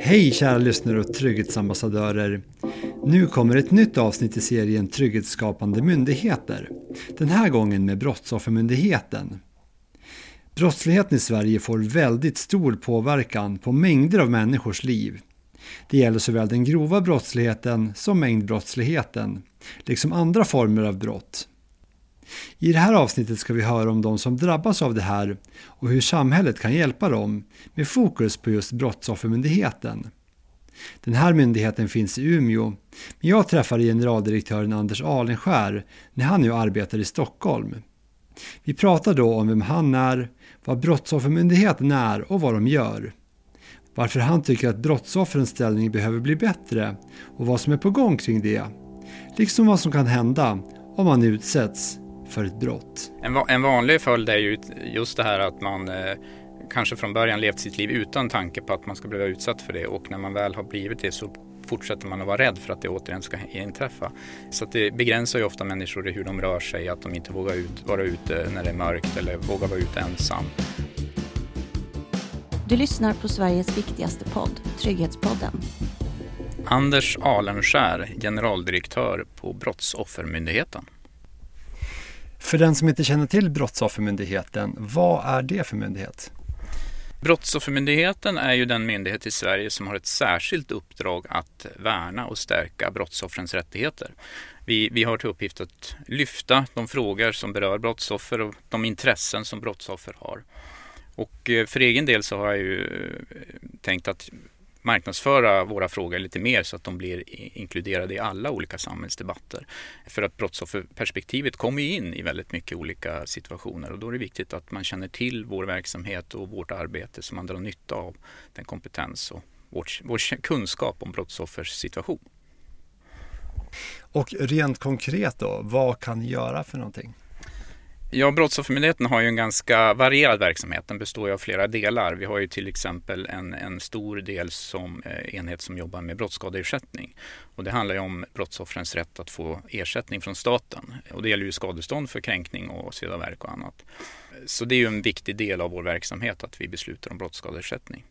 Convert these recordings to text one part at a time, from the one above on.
Hej kära lyssnare och trygghetsambassadörer! Nu kommer ett nytt avsnitt i serien Trygghetsskapande myndigheter. Den här gången med Brottsoffermyndigheten. Brottsligheten i Sverige får väldigt stor påverkan på mängder av människors liv. Det gäller såväl den grova brottsligheten som mängdbrottsligheten, liksom andra former av brott. I det här avsnittet ska vi höra om de som drabbas av det här och hur samhället kan hjälpa dem med fokus på just Brottsoffermyndigheten. Den här myndigheten finns i Umeå, men jag träffade generaldirektören Anders Alenskär när han nu arbetar i Stockholm. Vi pratar då om vem han är, vad Brottsoffermyndigheten är och vad de gör. Varför han tycker att brottsoffrens ställning behöver bli bättre och vad som är på gång kring det. Liksom vad som kan hända om man utsätts för ett brott. En, en vanlig följd är ju just det här att man eh, kanske från början levt sitt liv utan tanke på att man ska bli utsatt för det och när man väl har blivit det så fortsätter man att vara rädd för att det återigen ska inträffa. Så det begränsar ju ofta människor i hur de rör sig, att de inte vågar ut, vara ute när det är mörkt eller vågar vara ute ensam. Du lyssnar på Sveriges viktigaste podd, Trygghetspodden. Anders Alenskär, generaldirektör på Brottsoffermyndigheten. För den som inte känner till Brottsoffermyndigheten, vad är det för myndighet? Brottsoffermyndigheten är ju den myndighet i Sverige som har ett särskilt uppdrag att värna och stärka brottsoffrens rättigheter. Vi, vi har till uppgift att lyfta de frågor som berör brottsoffer och de intressen som brottsoffer har. Och eh, för egen del så har jag ju eh, tänkt att marknadsföra våra frågor lite mer så att de blir inkluderade i alla olika samhällsdebatter. För att brottsofferperspektivet kommer in i väldigt mycket olika situationer och då är det viktigt att man känner till vår verksamhet och vårt arbete så man drar nytta av den kompetens och vår, vår kunskap om brottsoffers situation. Och rent konkret då, vad kan ni göra för någonting? Ja, Brottsoffermyndigheten har ju en ganska varierad verksamhet. Den består av flera delar. Vi har ju till exempel en, en stor del som eh, enhet som jobbar med brottsskadeersättning. Och det handlar ju om brottsoffrens rätt att få ersättning från staten. Och det gäller ju skadestånd för kränkning och sveda verk och annat. Så det är ju en viktig del av vår verksamhet att vi beslutar om brottsskadeersättning.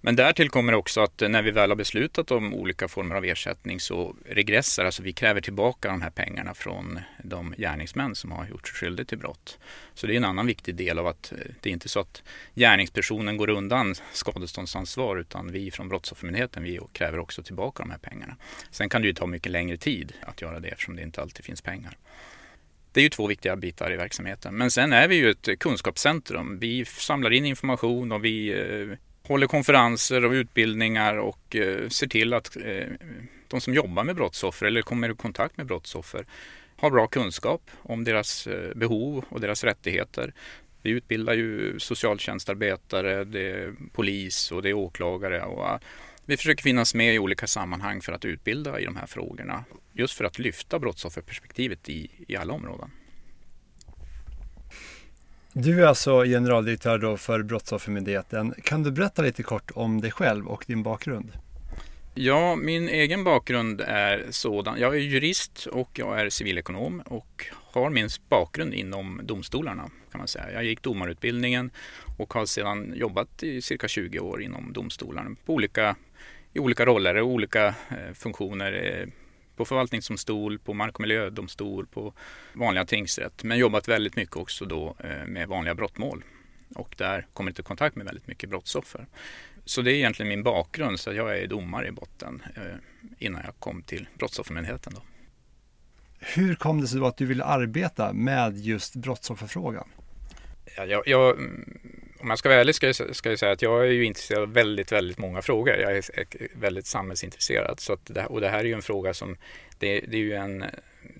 Men därtill kommer också att eh, när vi väl har beslutat om olika former av ersättning så regressar, alltså vi kräver tillbaka de här pengarna från de gärningsmän som har gjort sig skyldiga till brott. Så det är en annan viktig del av att eh, det är inte så att gärningspersonen går undan skadeståndsansvar utan vi från Brottsoffermyndigheten vi kräver också tillbaka de här pengarna. Sen kan det ju ta mycket längre tid att göra det eftersom det inte alltid finns pengar. Det är ju två viktiga bitar i verksamheten. Men sen är vi ju ett kunskapscentrum. Vi samlar in information och vi eh, håller konferenser och utbildningar och eh, ser till att eh, de som jobbar med brottsoffer eller kommer i kontakt med brottsoffer har bra kunskap om deras eh, behov och deras rättigheter. Vi utbildar ju socialtjänstarbetare, det är polis och det är åklagare. Och, eh, vi försöker finnas med i olika sammanhang för att utbilda i de här frågorna. Just för att lyfta brottsofferperspektivet i, i alla områden. Du är alltså generaldirektör då för Brottsoffermyndigheten. Kan du berätta lite kort om dig själv och din bakgrund? Ja, min egen bakgrund är sådan. Jag är jurist och jag är civilekonom och har min bakgrund inom domstolarna kan man säga. Jag gick domarutbildningen och har sedan jobbat i cirka 20 år inom domstolarna på olika, i olika roller och olika eh, funktioner. Eh, på förvaltningsdomstol, på mark och miljödomstol, på vanliga tingsrätt. Men jobbat väldigt mycket också då eh, med vanliga brottmål. Och där kommit i kontakt med väldigt mycket brottsoffer. Så det är egentligen min bakgrund, så jag är domare i botten eh, innan jag kom till Brottsoffermyndigheten. Då. Hur kom det sig då att du ville arbeta med just brottsofferfrågan? Ja, jag, jag, om jag ska vara ärlig ska jag, ska jag säga att jag är ju intresserad av väldigt, väldigt många frågor. Jag är väldigt samhällsintresserad. Så det, och det här är ju en fråga som, det, det är ju en,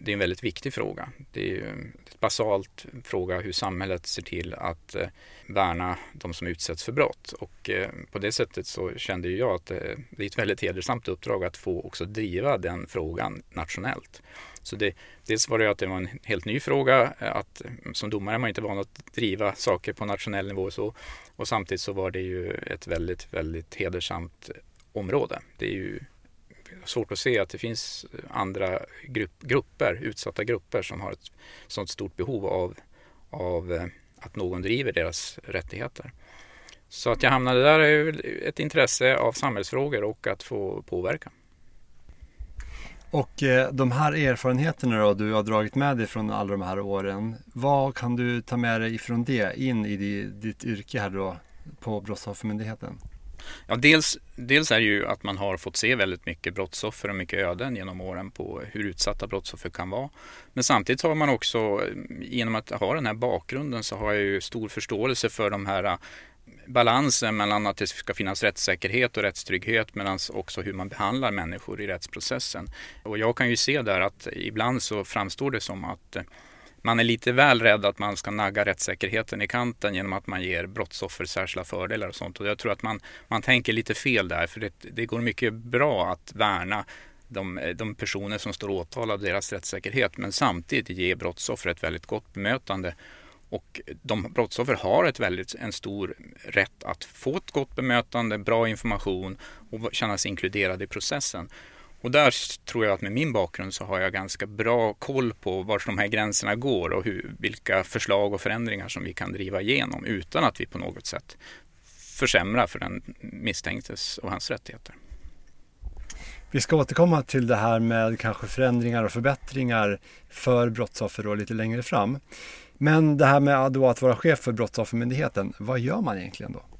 det är en väldigt viktig fråga. Det är ju en basalt fråga hur samhället ser till att eh, värna de som utsätts för brott. Och eh, på det sättet så kände jag att eh, det är ett väldigt hedersamt uppdrag att få också driva den frågan nationellt. Så det, dels var det att det var en helt ny fråga. Att, som domare är man inte van att driva saker på nationell nivå. Så, och samtidigt så var det ju ett väldigt, väldigt hedersamt område. Det är ju svårt att se att det finns andra grupp, grupper, utsatta grupper som har ett sådant stort behov av, av eh, att någon driver deras rättigheter. Så att jag hamnade där är ju ett intresse av samhällsfrågor och att få påverka. Och eh, de här erfarenheterna då du har dragit med dig från alla de här åren. Vad kan du ta med dig ifrån det in i ditt yrke här då på Brottsoffermyndigheten? Ja, dels, dels är det ju att man har fått se väldigt mycket brottsoffer och mycket öden genom åren på hur utsatta brottsoffer kan vara. Men samtidigt har man också, genom att ha den här bakgrunden så har jag ju stor förståelse för de här eh, balansen mellan att det ska finnas rättssäkerhet och rättstrygghet men också hur man behandlar människor i rättsprocessen. Och jag kan ju se där att ibland så framstår det som att eh, man är lite väl rädd att man ska nagga rättssäkerheten i kanten genom att man ger brottsoffer särskilda fördelar och sånt. Och jag tror att man, man tänker lite fel där för det, det går mycket bra att värna de, de, personer som står åtalade deras rättssäkerhet men samtidigt ge brottsoffer ett väldigt gott bemötande och de brottsoffer har ett väldigt, en stor rätt att få ett gott bemötande, bra information och känna sig inkluderade i processen. Och där tror jag att med min bakgrund så har jag ganska bra koll på var de här gränserna går och hur, vilka förslag och förändringar som vi kan driva igenom utan att vi på något sätt försämrar för den misstänktes och hans rättigheter. Vi ska återkomma till det här med kanske förändringar och förbättringar för brottsoffer då lite längre fram. Men det här med att vara chef för Brottsoffermyndigheten, vad gör man egentligen då?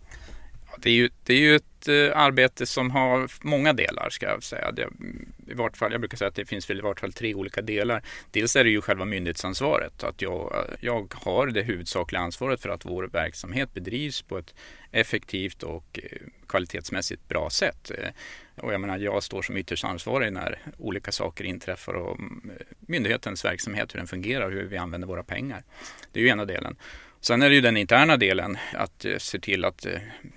Det är ju, det är ju ett eh, arbete som har många delar ska jag säga. Det, i vart fall, jag brukar säga att det finns väl i vart fall tre olika delar. Dels är det ju själva myndighetsansvaret. Att jag, jag har det huvudsakliga ansvaret för att vår verksamhet bedrivs på ett effektivt och eh, kvalitetsmässigt bra sätt. Eh, och jag menar, jag står som ytterst ansvarig när olika saker inträffar och mm, myndighetens verksamhet, hur den fungerar, hur vi använder våra pengar. Det är ju ena delen. Sen är det ju den interna delen, att eh, se till att eh,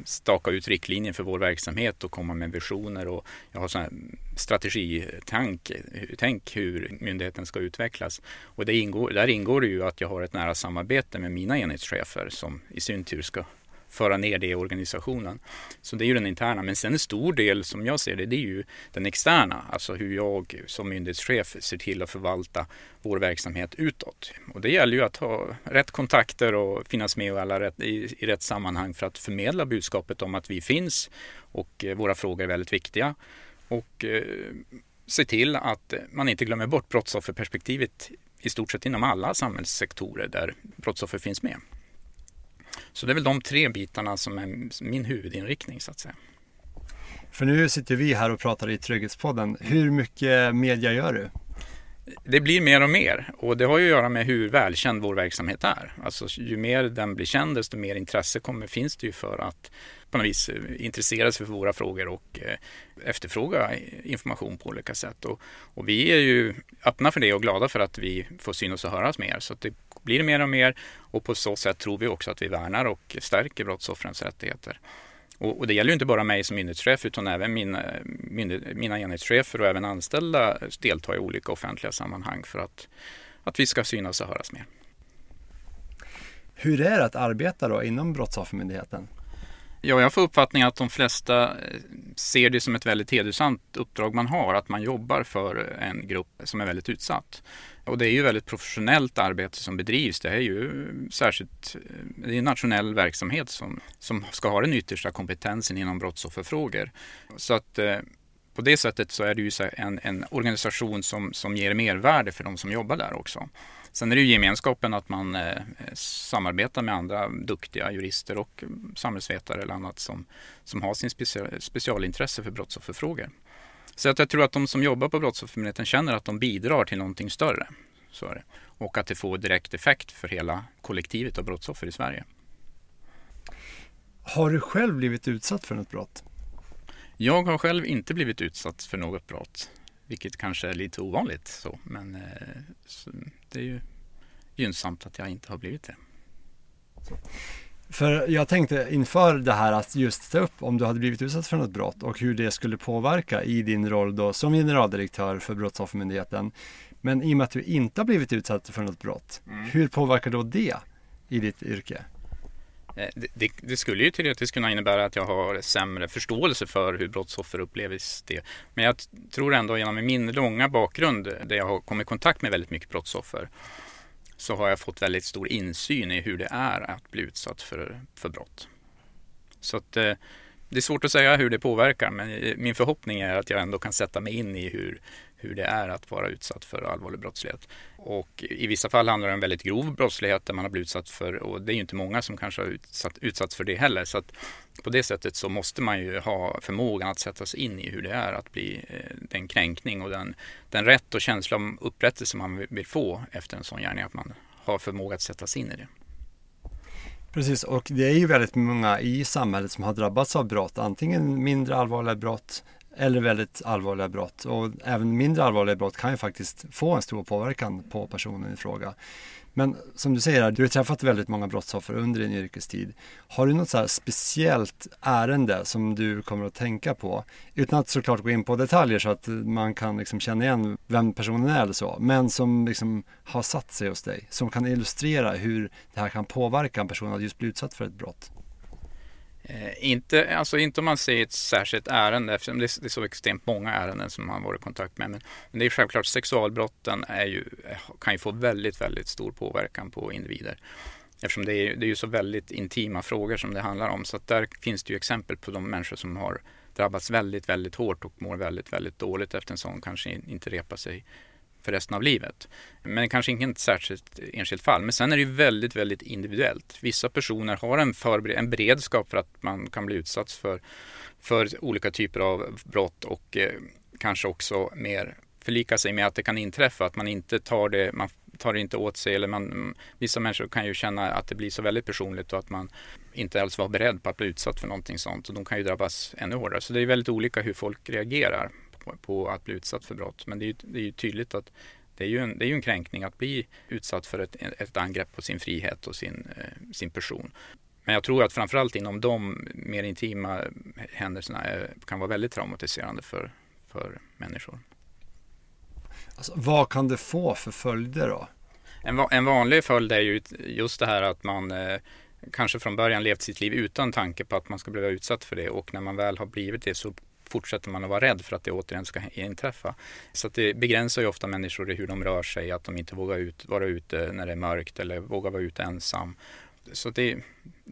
staka ut riktlinjer för vår verksamhet och komma med visioner och jag har sån här strategitank, eh, tänk hur myndigheten ska utvecklas. Och det ingår, där ingår det ju att jag har ett nära samarbete med mina enhetschefer som i sin tur ska föra ner det i organisationen. Så det är ju den interna. Men sen en stor del som jag ser det, det är ju den externa. Alltså hur jag som myndighetschef ser till att förvalta vår verksamhet utåt. Och det gäller ju att ha rätt kontakter och finnas med i, alla rätt, i, i rätt sammanhang för att förmedla budskapet om att vi finns och eh, våra frågor är väldigt viktiga. Och eh, se till att eh, man inte glömmer bort brottsofferperspektivet i stort sett inom alla samhällssektorer där brottsoffer finns med. Så det är väl de tre bitarna som är min huvudinriktning så att säga. För nu sitter vi här och pratar i Trygghetspodden. Hur mycket media gör du? Det blir mer och mer och det har ju att göra med hur välkänd vår verksamhet är. Alltså ju mer den blir känd desto mer intresse kommer, finns det ju för att på något vis eh, intressera sig för våra frågor och eh, efterfråga information på olika sätt. Och, och, vi är ju öppna för det och glada för att vi får synas och höras mer. Så det blir mer och mer och på så sätt tror vi också att vi värnar och stärker brottsoffrens rättigheter. Och, det gäller ju inte bara mig som myndighetschef utan även mina, mina enhetschefer och även anställda deltar i olika offentliga sammanhang för att, att vi ska synas och höras mer. Hur är det att arbeta då inom Brottsoffermyndigheten? Ja, jag får uppfattningen att de flesta eh, ser det som ett väldigt hedersamt uppdrag man har, att man jobbar för en grupp som är väldigt utsatt. Och det är ju väldigt professionellt arbete som bedrivs. Det är ju särskilt eh, det är en nationell verksamhet som, som ska ha den yttersta kompetensen inom brottsofferfrågor. Så att eh, på det sättet så är det ju en, en organisation som, som ger mervärde för de som jobbar där också. Sen är det ju gemenskapen att man eh, samarbetar med andra duktiga jurister och samhällsvetare eller annat som, som har sin special, specialintresse för brottsofferfrågor. Så att jag tror att de som jobbar på Brottsoffermyndigheten känner att de bidrar till någonting större. Så är det. Och att det får direkt effekt för hela kollektivet av brottsoffer i Sverige. Har du själv blivit utsatt för något brott? Jag har själv inte blivit utsatt för något brott. Vilket kanske är lite ovanligt så, men eh, så, det är ju gynnsamt att jag inte har blivit det. För jag tänkte inför det här att just ta upp om du hade blivit utsatt för något brott och hur det skulle påverka i din roll då som generaldirektör för Brottsoffermyndigheten. Men i och med att du inte har blivit utsatt för något brott, mm. hur påverkar då det i ditt yrke? Eh, det, det, det, skulle ju teoretiskt kunna innebära att jag har sämre förståelse för hur brottsoffer upplever det. Men jag tror ändå genom min långa bakgrund där jag har kommit i kontakt med väldigt mycket brottsoffer så har jag fått väldigt stor insyn i hur det är att bli utsatt för, för brott. Så att, eh, det är svårt att säga hur det påverkar men eh, min förhoppning är att jag ändå kan sätta mig in i hur, hur det är att vara utsatt för allvarlig brottslighet. Och i vissa fall handlar det om väldigt grov brottslighet där man har blivit utsatt för, och det är ju inte många som kanske har utsatt, utsatts för det heller. Så att på det sättet så måste man ju ha förmågan att sätta sig in i hur det är att bli eh, den kränkning och den, den rätt och känsla om upprättelse man vill få efter en sån gärning, att man har förmåga att sätta sig in i det. Precis, och det är ju väldigt många i samhället som har drabbats av brott, antingen mindre allvarliga brott eller väldigt allvarliga brott. Och även mindre allvarliga brott kan ju faktiskt få en stor påverkan på personen i fråga. Men som du säger, du har träffat väldigt många brottsoffer under din yrkestid. Har du något så speciellt ärende som du kommer att tänka på? Utan att såklart gå in på detaljer så att man kan liksom känna igen vem personen är eller så. Men som liksom har satt sig hos dig. Som kan illustrera hur det här kan påverka en person att just bli utsatt för ett brott. Eh, inte, alltså inte om man ser ett särskilt ärende eftersom det är, det är så extremt många ärenden som man varit i kontakt med. Men, men det är självklart sexualbrotten är ju, eh, kan ju få väldigt, väldigt stor påverkan på individer. Eftersom det är, det är ju så väldigt intima frågor som det handlar om. Så att där finns det ju exempel på de människor som har drabbats väldigt, väldigt hårt och mår väldigt, väldigt dåligt efter en sån kanske inte repar sig för resten av livet. Men kanske inget särskilt enskilt fall. Men sen är det ju väldigt, väldigt individuellt. Vissa personer har en, förber- en beredskap för att man kan bli utsatt för, för olika typer av brott och eh, kanske också mer förlika sig med att det kan inträffa, att man inte tar det, man tar det inte åt sig eller man, vissa människor kan ju känna att det blir så väldigt personligt och att man inte alls var beredd på att bli utsatt för någonting sånt och de kan ju drabbas ännu hårdare. Så det är väldigt olika hur folk reagerar på, att bli utsatt för brott. Men det är ju, det är ju tydligt att det är, ju en, det är ju en kränkning att bli utsatt för ett, ett angrepp på sin frihet och sin, eh, sin person. Men jag tror att framförallt inom de mer intima händelserna är, kan vara väldigt traumatiserande för, för människor. Alltså, vad kan det få för följder då? En, en vanlig följd är ju just det här att man eh, kanske från början levt sitt liv utan tanke på att man ska bli utsatt för det och när man väl har blivit det så fortsätter man att vara rädd för att det återigen ska inträffa. Så det begränsar ju ofta människor i hur de rör sig, att de inte vågar ut, vara ute när det är mörkt eller vågar vara ute ensam. Så det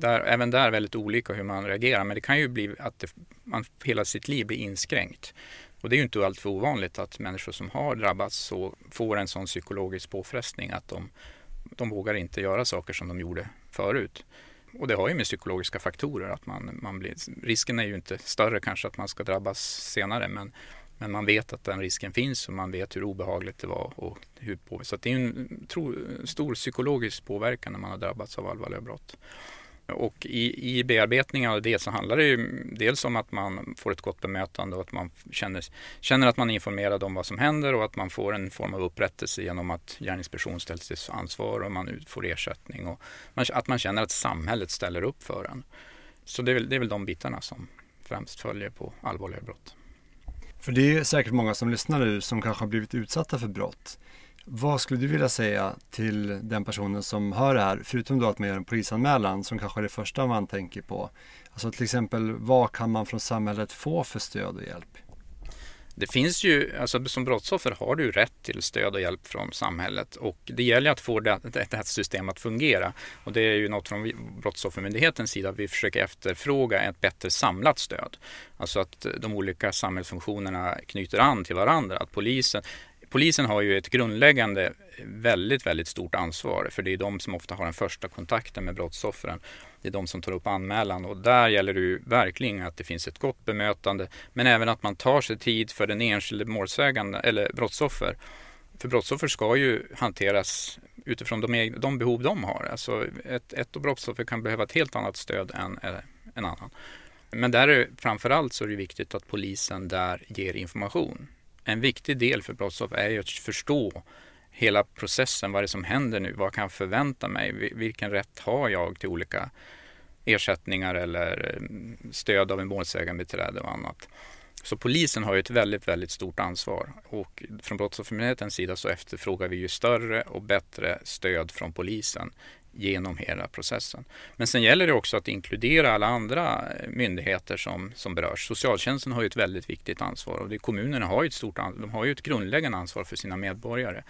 är även där väldigt olika hur man reagerar, men det kan ju bli att det, man hela sitt liv blir inskränkt. Och det är ju inte alltför ovanligt att människor som har drabbats så får en sån psykologisk påfrestning att de, de vågar inte göra saker som de gjorde förut. Och det har ju med psykologiska faktorer att man, man blir, risken är ju inte större kanske att man ska drabbas senare men, men man vet att den risken finns och man vet hur obehagligt det var. Och hur på, så det är en tro, stor psykologisk påverkan när man har drabbats av allvarliga brott. Och i, i bearbetningen av det så handlar det ju dels om att man får ett gott bemötande och att man känner, känner att man är informerad om vad som händer och att man får en form av upprättelse genom att gärningsperson ställs till ansvar och man får ersättning och man, att man känner att samhället ställer upp för en. Så det är, väl, det är väl de bitarna som främst följer på allvarliga brott. För det är säkert många som lyssnar nu som kanske har blivit utsatta för brott. Vad skulle du vilja säga till den personen som hör det här, förutom då att man gör en polisanmälan som kanske är det första man tänker på? Alltså till exempel, vad kan man från samhället få för stöd och hjälp? Det finns ju, alltså som brottsoffer har du rätt till stöd och hjälp från samhället och det gäller att få det, det här systemet att fungera. Och det är ju något från Brottsoffermyndighetens sida, vi försöker efterfråga ett bättre samlat stöd. Alltså att de olika samhällsfunktionerna knyter an till varandra. Att polisen, Polisen har ju ett grundläggande väldigt, väldigt stort ansvar för det är de som ofta har den första kontakten med brottsoffren. Det är de som tar upp anmälan och där gäller det ju verkligen att det finns ett gott bemötande men även att man tar sig tid för den enskilde målsägande eller brottsoffer. För brottsoffer ska ju hanteras utifrån de, de behov de har. Alltså ett, ett brottsoffer kan behöva ett helt annat stöd än eh, en annan. Men där är framförallt så är det viktigt att polisen där ger information en viktig del för brottsoffer är ju att förstå hela processen, vad det är som händer nu, vad kan jag förvänta mig, vilken rätt har jag till olika ersättningar eller eh, stöd av en målsägandebiträde och annat. Så polisen har ju ett väldigt, väldigt stort ansvar och från Brottsoffermyndighetens sida så efterfrågar vi ju större och bättre stöd från polisen genom hela processen. Men sen gäller det också att inkludera alla andra eh, myndigheter som, som berörs. Socialtjänsten har ju ett väldigt viktigt ansvar och det, kommunerna har ju ett stort de har ju ett grundläggande ansvar för sina medborgare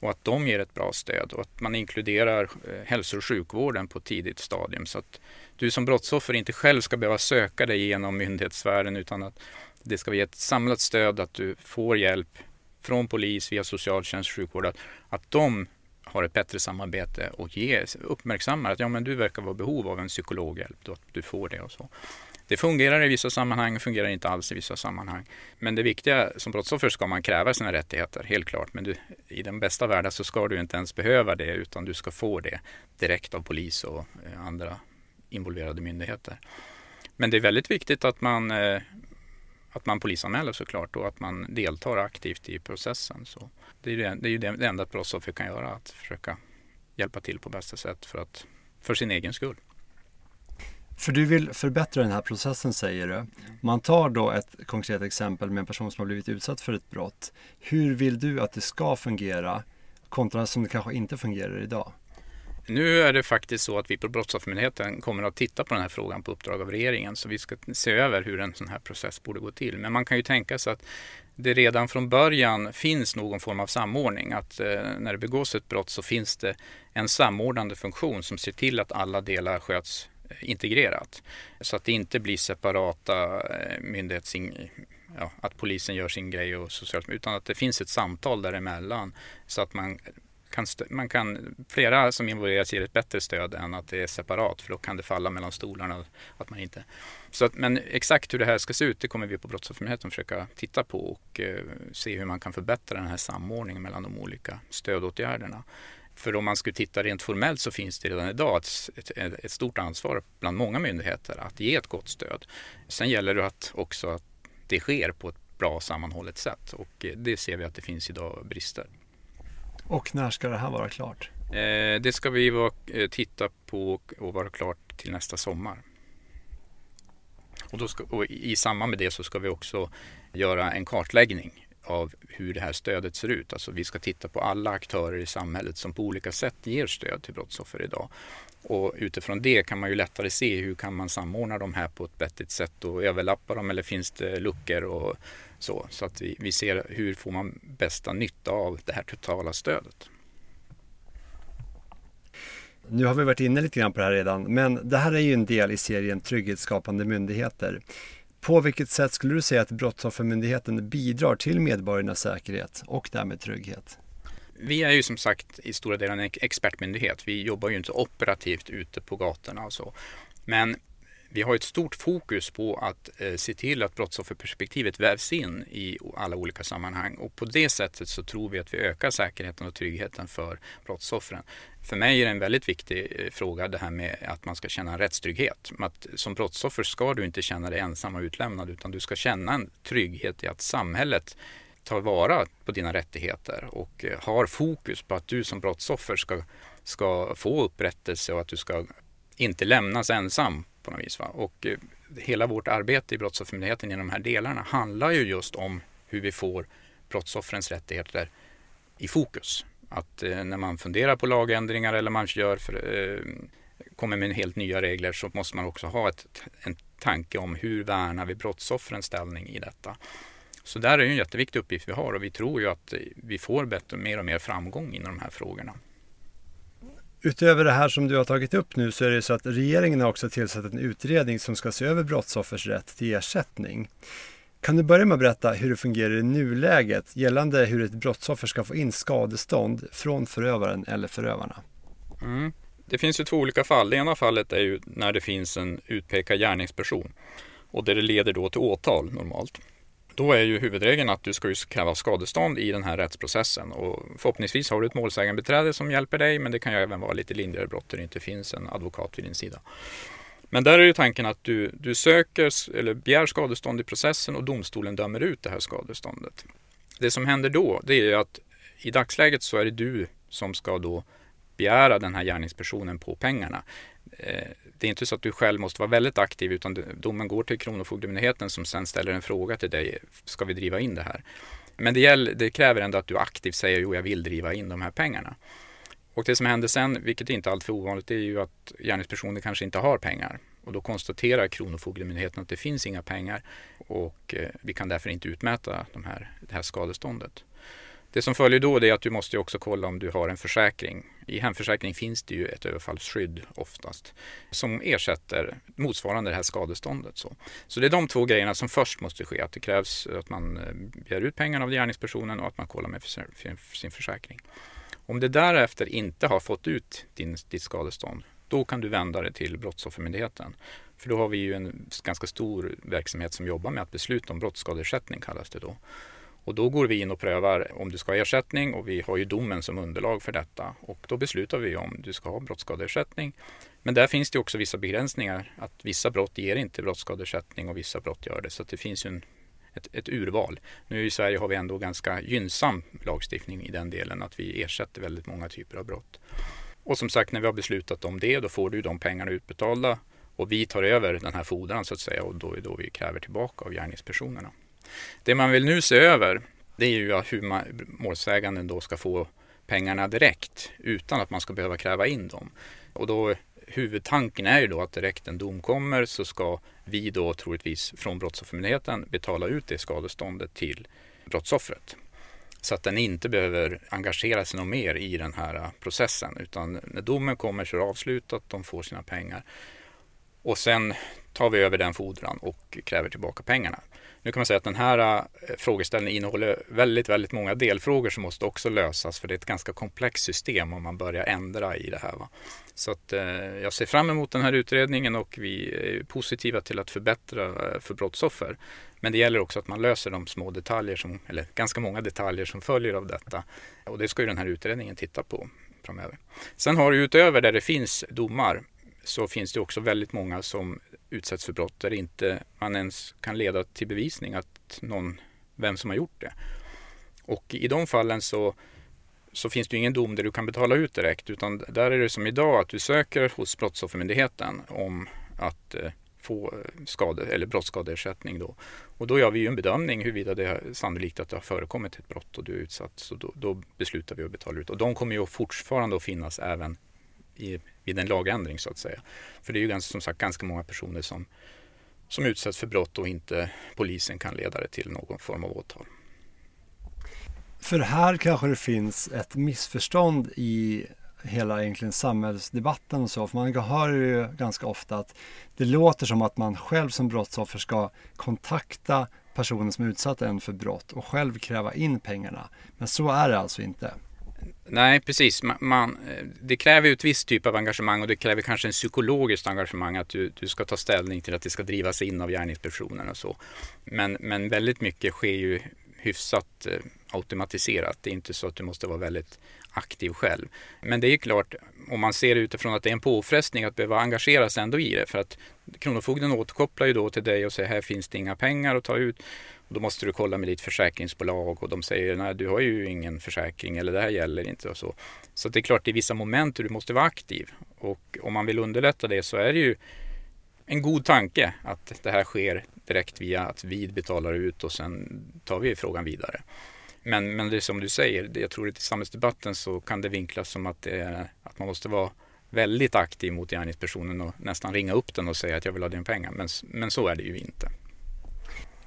och att de ger ett bra stöd och att man inkluderar eh, hälso och sjukvården på ett tidigt stadium så att du som brottsoffer inte själv ska behöva söka dig genom myndighetssfären utan att det ska ge ett samlat stöd att du får hjälp från polis via socialtjänst, sjukvård, att, att de har ett bättre samarbete och uppmärksammar att ja, men du verkar vara behov av en psykologhjälp, då, att du får det och så. Det fungerar i vissa sammanhang, fungerar inte alls i vissa sammanhang. Men det viktiga, som brottsoffer ska man kräva sina rättigheter, helt klart. Men du, i den bästa världen så ska du inte ens behöva det, utan du ska få det direkt av polis och eh, andra involverade myndigheter. Men det är väldigt viktigt att man, eh, att man polisanmäler såklart och att man deltar aktivt i processen. Så det är, det, det är det, enda ett brottsoffer kan göra, att försöka hjälpa till på bästa sätt för, att, för sin egen skull. För du vill förbättra den här processen säger du. Man tar då ett konkret exempel med en person som har blivit utsatt för ett brott. Hur vill du att det ska fungera kontra som det kanske inte fungerar idag? Nu är det faktiskt så att vi på Brottsoffermyndigheten kommer att titta på den här frågan på uppdrag av regeringen. Så vi ska se över hur en sån här process borde gå till. Men man kan ju tänka sig att det redan från början finns någon form av samordning. Att eh, när det begås ett brott så finns det en samordnande funktion som ser till att alla delar sköts eh, integrerat. Så att det inte blir separata eh, myndighets... Ja, att polisen gör sin grej och socialt, utan att det finns ett samtal däremellan så att man kan, man kan, flera som involveras ger ett bättre stöd än att det är separat för då kan det falla mellan stolarna. Att man inte, så att, men exakt hur det här ska se ut det kommer vi på Brottsoffermyndigheten försöka titta på och eh, se hur man kan förbättra den här samordningen mellan de olika stödåtgärderna. För om man skulle titta rent formellt så finns det redan idag ett, ett, ett, stort ansvar bland många myndigheter att ge ett gott stöd. Sen gäller det att också att det sker på ett bra sammanhållet sätt och eh, det ser vi att det finns idag brister. Och när ska det här vara klart? Eh, det ska vi va, eh, titta på och vara klart till nästa sommar. Och, då ska, och I samband med det så ska vi också göra en kartläggning av hur det här stödet ser ut. Alltså vi ska titta på alla aktörer i samhället som på olika sätt ger stöd till brottsoffer idag. Och utifrån det kan man ju lättare se hur kan man samordna de här på ett vettigt sätt och överlappa dem eller finns det luckor och så. Så att vi, vi ser hur får man bästa nytta av det här totala stödet. Nu har vi varit inne lite grann på det här redan, men det här är ju en del i serien Trygghetsskapande myndigheter. På vilket sätt skulle du säga att Brottsoffermyndigheten bidrar till medborgarnas säkerhet och därmed trygghet? Vi är ju som sagt i stora delar en expertmyndighet. Vi jobbar ju inte operativt ute på gatorna och så. Men vi har ett stort fokus på att eh, se till att brottsofferperspektivet vävs in i alla olika sammanhang och på det sättet så tror vi att vi ökar säkerheten och tryggheten för brottsoffren. För mig är det en väldigt viktig eh, fråga det här med att man ska känna en rättstrygghet. Att som brottsoffer ska du inte känna dig ensam och utlämnad utan du ska känna en trygghet i att samhället tar vara på dina rättigheter och eh, har fokus på att du som brottsoffer ska, ska få upprättelse och att du ska inte lämnas ensam på något vis. Va? Och eh, hela vårt arbete i Brottsoffermyndigheten i de här delarna handlar ju just om hur vi får brottsoffrens rättigheter i fokus. Att eh, när man funderar på lagändringar eller man gör för, eh, kommer med helt nya regler så måste man också ha ett, en tanke om hur värnar vi brottsoffrens ställning i detta. Så där är en jätteviktig uppgift vi har och vi tror ju att vi får bättre, mer och mer framgång inom de här frågorna. Utöver det här som du har tagit upp nu så är det så att regeringen har också tillsatt en utredning som ska se över brottsoffers rätt till ersättning. Kan du börja med att berätta hur det fungerar i nuläget gällande hur ett brottsoffer ska få in skadestånd från förövaren eller förövarna? Mm. Det finns ju två olika fall. Det ena fallet är ju när det finns en utpekad gärningsperson och där det leder då till åtal normalt. Då är ju huvudregeln att du ska ju kräva skadestånd i den här rättsprocessen och förhoppningsvis har du ett målsägandebiträde som hjälper dig men det kan ju även vara lite lindrigare brott där det inte finns en advokat vid din sida. Men där är ju tanken att du, du söker eller begär skadestånd i processen och domstolen dömer ut det här skadeståndet. Det som händer då det är att i dagsläget så är det du som ska då begära den här gärningspersonen på pengarna. Eh, det är inte så att du själv måste vara väldigt aktiv utan domen går till Kronofogdemyndigheten som sen ställer en fråga till dig. Ska vi driva in det här? Men det, gäller, det kräver ändå att du aktivt säger jo, jag vill driva in de här pengarna. Och det som händer sen, vilket inte är alltför ovanligt, är ju att gärningspersonen kanske inte har pengar. Och då konstaterar Kronofogdemyndigheten att det finns inga pengar och eh, vi kan därför inte utmäta de här, det här skadeståndet. Det som följer då är att du måste också kolla om du har en försäkring. I hemförsäkring finns det ju ett överfallsskydd oftast som ersätter motsvarande det här skadeståndet. Så. så det är de två grejerna som först måste ske. Att det krävs att man eh, begär ut pengarna av gärningspersonen och att man kollar med sin försäkring. Om det därefter inte har fått ut din, ditt skadestånd, då kan du vända dig till Brottsoffermyndigheten. För då har vi ju en ganska stor verksamhet som jobbar med att besluta om brottsskadeersättning kallas det då. Och då går vi in och prövar om du ska ha ersättning och vi har ju domen som underlag för detta. Och då beslutar vi om du ska ha brottsskadeersättning. Men där finns det också vissa begränsningar. Att vissa brott ger inte brottsskadeersättning och vissa brott gör det. Så det finns ju en, ett, ett, urval. Nu i Sverige har vi ändå ganska gynnsam lagstiftning i den delen att vi ersätter väldigt många typer av brott. Och som sagt, när vi har beslutat om det, då får du de pengarna utbetalda och vi tar över den här fordran så att säga och då är då vi kräver tillbaka av gärningspersonerna. Det man vill nu se över det är ju hur man, målsäganden då ska få pengarna direkt utan att man ska behöva kräva in dem. Och då huvudtanken är ju då att direkt en dom kommer så ska vi då troligtvis från Brottsoffermyndigheten betala ut det skadeståndet till brottsoffret. Så att den inte behöver engagera sig något mer i den här äh, processen utan när domen kommer så är det avslutat, de får sina pengar. Och sen tar vi över den fordran och kräver tillbaka pengarna. Nu kan man säga att den här eh, frågeställningen innehåller väldigt, väldigt många delfrågor som måste också lösas för det är ett ganska komplext system om man börjar ändra i det här. Va? Så att, eh, jag ser fram emot den här utredningen och vi är positiva till att förbättra eh, för brottsoffer. Men det gäller också att man löser de små detaljer, som, eller ganska många detaljer som följer av detta. Och det ska ju den här utredningen titta på framöver. Sen har du utöver där det finns domar så finns det också väldigt många som utsätts för brott där inte man ens kan leda till bevisning att någon, vem som har gjort det. Och i de fallen så, så finns det ingen dom där du kan betala ut direkt utan där är det som idag att du söker hos Brottsoffermyndigheten om att eh, få eh, skade, eller brottsskadeersättning. Då. Och då gör vi ju en bedömning huruvida det är sannolikt att det har förekommit ett brott och du är utsatt. Så då, då beslutar vi att betala ut. Och de kommer ju fortfarande att finnas även i, vid en lagändring så att säga. För det är ju ganska, som sagt ganska många personer som, som utsätts för brott och inte polisen kan leda det till någon form av åtal. För här kanske det finns ett missförstånd i hela egentligen samhällsdebatten och så. För man hör ju ganska ofta att det låter som att man själv som brottsoffer ska kontakta personen som utsatt en för brott och själv kräva in pengarna. Men så är det alltså inte. Nej, precis. Man, man, det kräver ju ett visst typ av engagemang och det kräver kanske en psykologiskt engagemang att du, du ska ta ställning till att det ska drivas in av gärningspersonen och så. Men, men väldigt mycket sker ju hyfsat eh, automatiserat. Det är inte så att du måste vara väldigt aktiv själv. Men det är klart, om man ser det utifrån att det är en påfrestning att behöva engagera sig ändå i det. För att Kronofogden återkopplar ju då till dig och säger här finns det inga pengar att ta ut. Då måste du kolla med ditt försäkringsbolag och de säger nej du har ju ingen försäkring eller det här gäller inte och så. Så det är klart det är vissa moment där du måste vara aktiv och om man vill underlätta det så är det ju en god tanke att det här sker direkt via att vi betalar ut och sen tar vi frågan vidare. Men, men det är som du säger, jag tror att i samhällsdebatten så kan det vinklas som att, är, att man måste vara väldigt aktiv mot gärningspersonen och nästan ringa upp den och säga att jag vill ha dina pengar. Men, men så är det ju inte.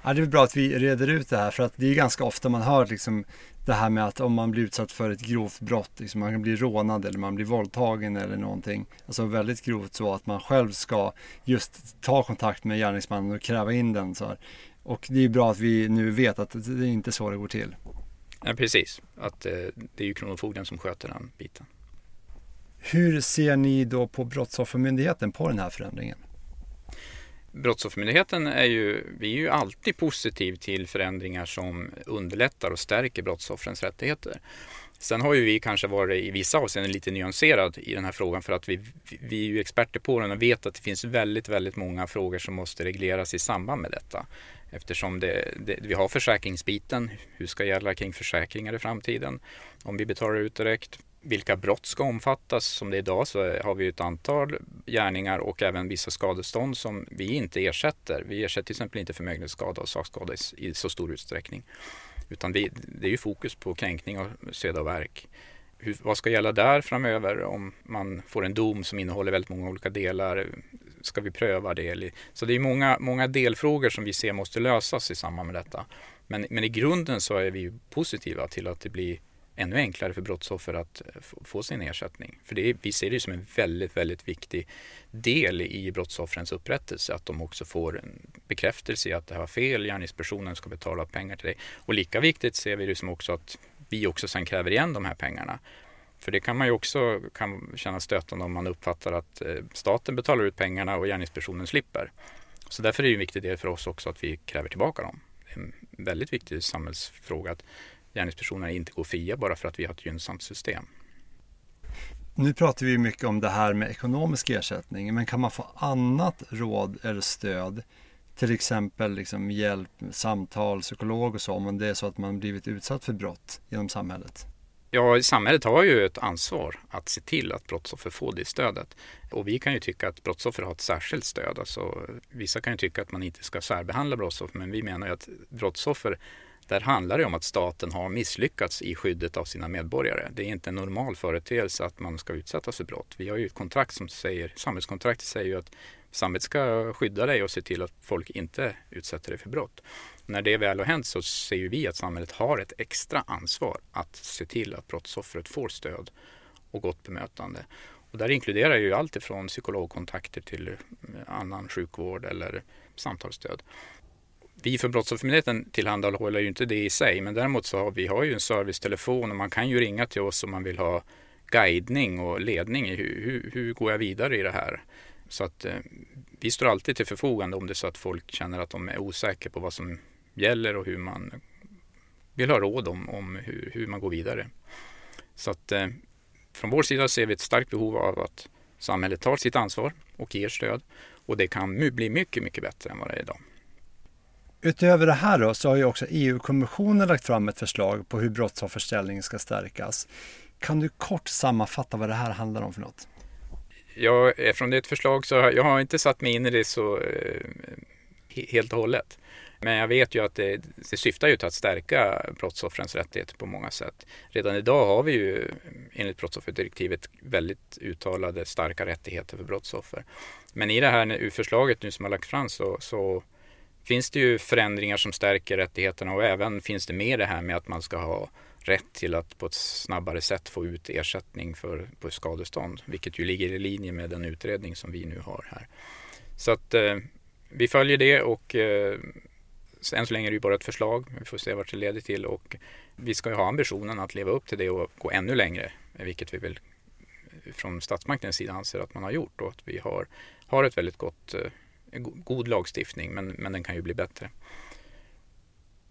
Ja, det är bra att vi reder ut det här för att det är ganska ofta man hör liksom det här med att om man blir utsatt för ett grovt brott, liksom man kan bli rånad eller man blir våldtagen eller någonting, alltså väldigt grovt så att man själv ska just ta kontakt med gärningsmannen och kräva in den. Så här. Och det är bra att vi nu vet att det är inte så det går till. Ja, precis, att eh, det är ju Kronofogden som sköter den biten. Hur ser ni då på Brottsoffermyndigheten på den här förändringen? Brottsoffermyndigheten är ju, vi är ju alltid positiv till förändringar som underlättar och stärker brottsoffrens rättigheter. Sen har ju vi kanske varit i vissa avseenden lite nyanserad i den här frågan för att vi, vi är ju experter på den och vet att det finns väldigt, väldigt många frågor som måste regleras i samband med detta. Eftersom det, det, vi har försäkringsbiten, hur ska gälla kring försäkringar i framtiden? Om vi betalar ut direkt, vilka brott ska omfattas? Som det är idag så har vi ett antal gärningar och även vissa skadestånd som vi inte ersätter. Vi ersätter till exempel inte förmögenhetsskada och sakskada i, så stor utsträckning. Utan vi, det är ju fokus på kränkning av sveda och verk. Hur, vad ska gälla där framöver om man får en dom som innehåller väldigt många olika delar? ska vi pröva det? Så det är många, många delfrågor som vi ser måste lösas i samband med detta. Men, men i grunden så är vi positiva till att det blir ännu enklare för brottsoffer att få sin ersättning. För det är, vi ser det som en väldigt, väldigt viktig del i brottsoffrens upprättelse att de också får en bekräftelse i att det här var fel, gärningspersonen ska betala pengar till dig. Och lika viktigt ser vi det som också att vi också sen kräver igen de här pengarna. För det kan man ju också kan känna stötande om man uppfattar att eh, staten betalar ut pengarna och gärningspersonen slipper. Så därför är det en viktig del för oss också att vi kräver tillbaka dem. Det är en väldigt viktig samhällsfråga att gärningspersoner inte går fria bara för att vi har ett gynnsamt system. Nu pratar vi mycket om det här med ekonomisk ersättning, men kan man få annat råd eller stöd? Till exempel liksom hjälp, samtal, psykolog och så, om det är så att man blivit utsatt för brott genom samhället? Ja, samhället har ju ett ansvar att se till att brottsoffer får det stödet. Och vi kan ju tycka att brottsoffer har ett särskilt stöd. Alltså, vissa kan ju tycka att man inte ska särbehandla brottsoffer, men vi menar ju att brottsoffer där handlar det om att staten har misslyckats i skyddet av sina medborgare. Det är inte en normal företeelse att man ska utsättas för brott. Vi har ju ett kontrakt som säger, samhällskontraktet säger ju att samhället ska skydda dig och se till att folk inte utsätter dig för brott. När det väl har hänt så ser ju vi att samhället har ett extra ansvar att se till att brottsoffret får stöd och gott bemötande. Och där inkluderar ju allt ifrån psykologkontakter till annan sjukvård eller samtalsstöd vi för Brottsoffermyndigheten tillhandahåller ju inte det i sig, men däremot så har vi har ju en servicetelefon och man kan ju ringa till oss om man vill ha guidning och ledning i hur, hur, hur går jag vidare i det här. Så att eh, vi står alltid till förfogande om det är så att folk känner att de är osäkra på vad som gäller och hur man vill ha råd om, om hur, hur man går vidare. Så att eh, från vår sida ser vi ett starkt behov av att samhället tar sitt ansvar och ger stöd och det kan bli mycket, mycket bättre än vad det är idag. Utöver det här då, så har ju också EU-kommissionen lagt fram ett förslag på hur brottsoffers ställning ska stärkas. Kan du kort sammanfatta vad det här handlar om för något? Ja, eftersom det är ett förslag så har jag har inte satt mig in i det så eh, helt och hållet. Men jag vet ju att det, det syftar ju till att stärka brottsoffrens rättigheter på många sätt. Redan idag har vi ju enligt brottsofferdirektivet väldigt uttalade starka rättigheter för brottsoffer. Men i det här förslaget nu som har lagt fram så, så finns det ju förändringar som stärker rättigheterna och även finns det med det här med att man ska ha rätt till att på ett snabbare sätt få ut ersättning för på skadestånd, vilket ju ligger i linje med den utredning som vi nu har här. Så att eh, vi följer det och eh, än så länge är det ju bara ett förslag. Vi får se vart det leder till och vi ska ju ha ambitionen att leva upp till det och gå ännu längre, vilket vi väl från statsmaktens sida anser att man har gjort och att vi har, har ett väldigt gott eh, god lagstiftning men, men den kan ju bli bättre.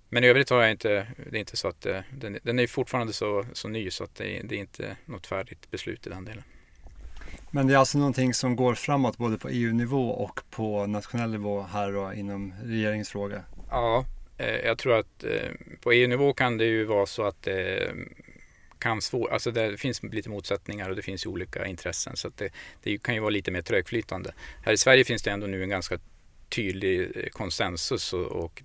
Men i övrigt har jag inte, det är inte så att eh, den, den är fortfarande så, så ny så att det, det är inte något färdigt beslut i den delen. Men det är alltså någonting som går framåt både på EU-nivå och på nationell nivå här då, inom regeringsfråga? Ja, eh, jag tror att eh, på EU-nivå kan det ju vara så att kan svår, alltså det finns lite motsättningar och det finns olika intressen så det, det, kan ju vara lite mer trögflytande. Här i Sverige finns det ändå nu en ganska tydlig eh, konsensus och, och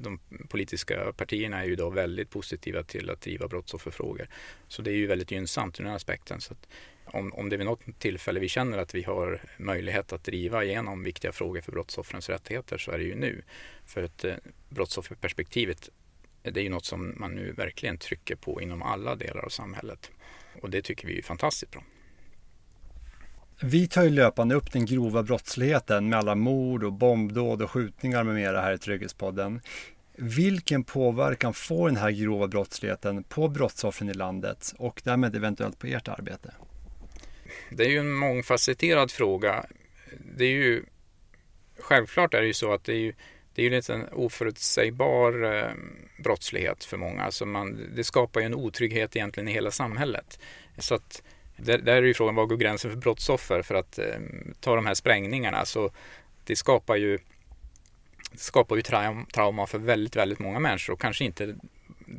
de politiska partierna är ju då väldigt positiva till att driva brottsofferfrågor. Så det är ju väldigt gynnsamt ur den aspekten. Så om, om det vid något tillfälle vi känner att vi har möjlighet att driva igenom viktiga frågor för brottsoffrens rättigheter så är det ju nu. För att eh, brottsofferperspektivet det är ju något som man nu verkligen trycker på inom alla delar av samhället. Och det tycker vi är fantastiskt bra. Vi tar ju löpande upp den grova brottsligheten med alla mord och bombdåd och skjutningar med mera här i Trygghetspodden. Vilken påverkan får den här grova brottsligheten på brottsoffren i landet och därmed eventuellt på ert arbete? Det är ju en mångfacetterad fråga. Det är ju självklart är det ju så att det är ju det är ju lite en oförutsägbar eh, brottslighet för många. Alltså man, det skapar ju en otrygghet egentligen i hela samhället. Så att, där, där är ju frågan, var går gränsen för brottsoffer? För att eh, ta de här sprängningarna, så det skapar ju, det skapar ju traum, trauma för väldigt, väldigt många människor och kanske inte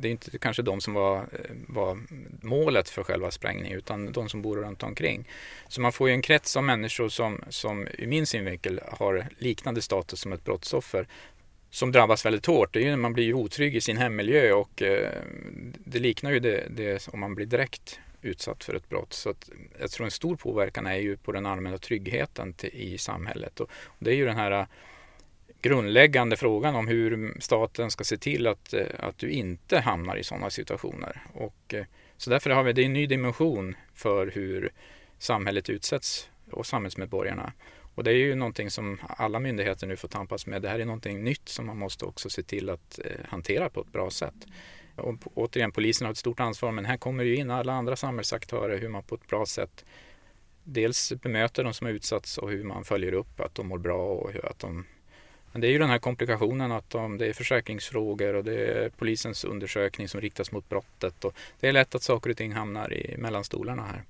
det är inte kanske de som var, eh, var målet för själva sprängningen utan de som bor runt omkring. Så man får ju en krets av människor som, som i min synvinkel har liknande status som ett brottsoffer som drabbas väldigt hårt. Det är ju, man blir otrygg i sin hemmiljö och eh, det liknar ju det, det om man blir direkt utsatt för ett brott. Så att jag tror en stor påverkan är ju på den allmänna tryggheten till, i samhället. Och, det är ju den här grundläggande frågan om hur staten ska se till att, eh, att du inte hamnar i sådana situationer. Och, eh, så därför har vi det en ny dimension för hur samhället utsätts och samhällsmedborgarna. Och det är ju någonting som alla myndigheter nu får tampas med. Det här är någonting nytt som man måste också se till att eh, hantera på ett bra sätt. Och återigen, polisen har ett stort ansvar men här kommer ju in alla andra samhällsaktörer hur man på ett bra sätt dels bemöter de som har utsatts och hur man följer upp att de mår bra och att de men det är ju den här komplikationen att om det är försäkringsfrågor och det är polisens undersökning som riktas mot brottet och det är lätt att saker och ting hamnar i mellanstolarna här.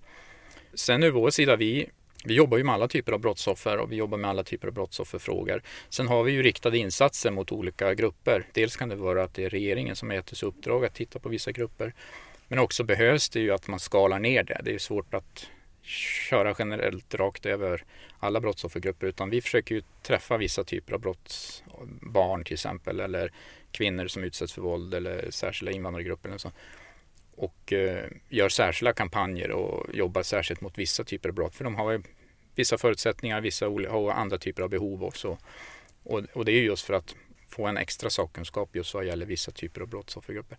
Sen ur vår sida, vi vi jobbar ju med alla typer av brottsoffer och vi jobbar med alla typer av brottsofferfrågor. Sen har vi ju riktade insatser mot olika grupper. Dels kan det vara att det är regeringen som har gett oss uppdrag att titta på vissa grupper. Men också behövs det ju att man skalar ner det. Det är svårt att köra generellt rakt över alla brottsoffergrupper utan vi försöker ju träffa vissa typer av brotts, barn till exempel eller kvinnor som utsätts för våld eller särskilda invandrargrupper. Eller så och eh, gör särskilda kampanjer och jobbar särskilt mot vissa typer av brott. För de har vissa förutsättningar, vissa har andra typer av behov också. Och, och det är just för att få en extra sakkunskap just vad gäller vissa typer av brottsoffergrupper.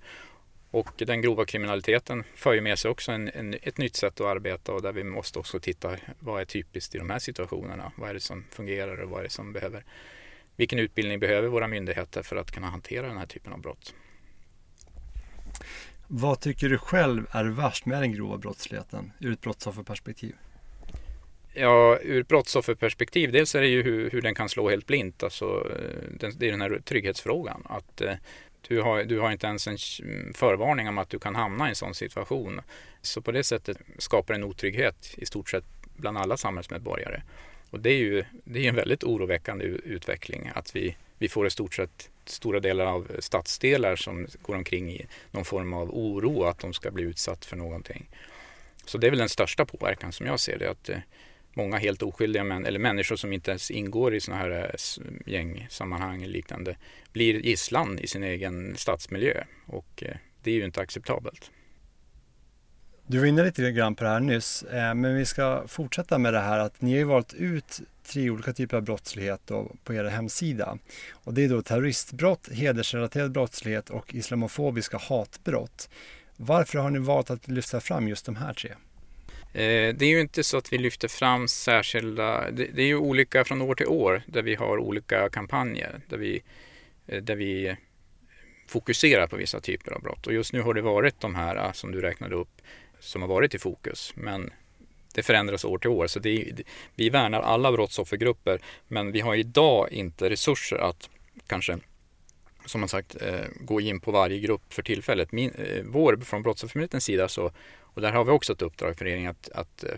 Och den grova kriminaliteten för ju med sig också en, en, ett nytt sätt att arbeta och där vi måste också titta vad är typiskt i de här situationerna. Vad är det som fungerar och vad är det som behöver vilken utbildning behöver våra myndigheter för att kunna hantera den här typen av brott? Vad tycker du själv är värst med den grova brottsligheten ur ett brottsofferperspektiv? Ja, ur ett brottsofferperspektiv, dels är det ju hur, hur den kan slå helt blint. Alltså, det är den här trygghetsfrågan. Att eh, du har, du har inte ens en mm, förvarning om att du kan hamna i en sån situation. Så på det sättet skapar en otrygghet i stort sett bland alla samhällsmedborgare. Och det är ju det är en väldigt oroväckande utveckling att vi, vi får i stort sett stora delar av stadsdelar som går omkring i någon form av oro att de ska bli utsatt för någonting. Så det är väl den största påverkan som jag ser det. Att eh, många helt oskyldiga män, eller människor som inte ens ingår i sådana här eh, gängsammanhang eller liknande blir gisslan i sin egen stadsmiljö och eh, det är ju inte acceptabelt. Du var inne lite grann på det här nyss, eh, men vi ska fortsätta med det här att ni har ju valt ut tre olika typer av brottslighet på er hemsida. Och det är då terroristbrott, hedersrelaterad brottslighet och islamofobiska hatbrott. Varför har ni valt att lyfta fram just de här tre? Eh, det är ju inte så att vi lyfter fram särskilda, det är ju olika från år till år där vi har olika kampanjer där vi, eh, där vi fokuserar på vissa typer av brott. Och just nu har det varit de här ah, som du räknade upp som har varit i fokus. Men det förändras år till år. Så det, vi värnar alla brottsoffergrupper men vi har idag inte resurser att kanske som man sagt eh, gå in på varje grupp för tillfället. Min, eh, vår, från Brottsoffermyndighetens sida så, och där har vi också ett uppdrag för regeringen att, att eh,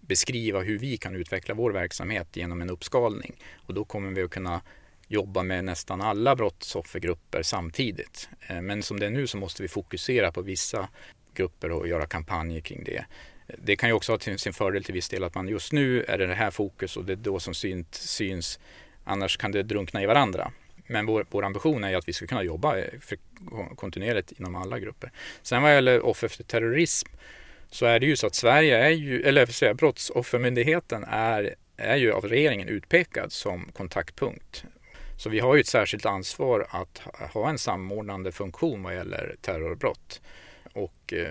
beskriva hur vi kan utveckla vår verksamhet genom en uppskalning. Och då kommer vi att kunna jobba med nästan alla brottsoffergrupper samtidigt. Men som det är nu så måste vi fokusera på vissa grupper och göra kampanjer kring det. Det kan ju också ha till sin fördel till viss del att man just nu är det här fokus och det är då som syns. Annars kan det drunkna i varandra. Men vår, vår ambition är att vi ska kunna jobba eh, kontinuerligt inom alla grupper. Sen vad gäller offer för terrorism så är det ju så att Sverige är ju, eller säga, Brottsoffermyndigheten är, är ju av regeringen utpekad som kontaktpunkt. Så vi har ju ett särskilt ansvar att ha en samordnande funktion vad gäller terrorbrott. Och eh,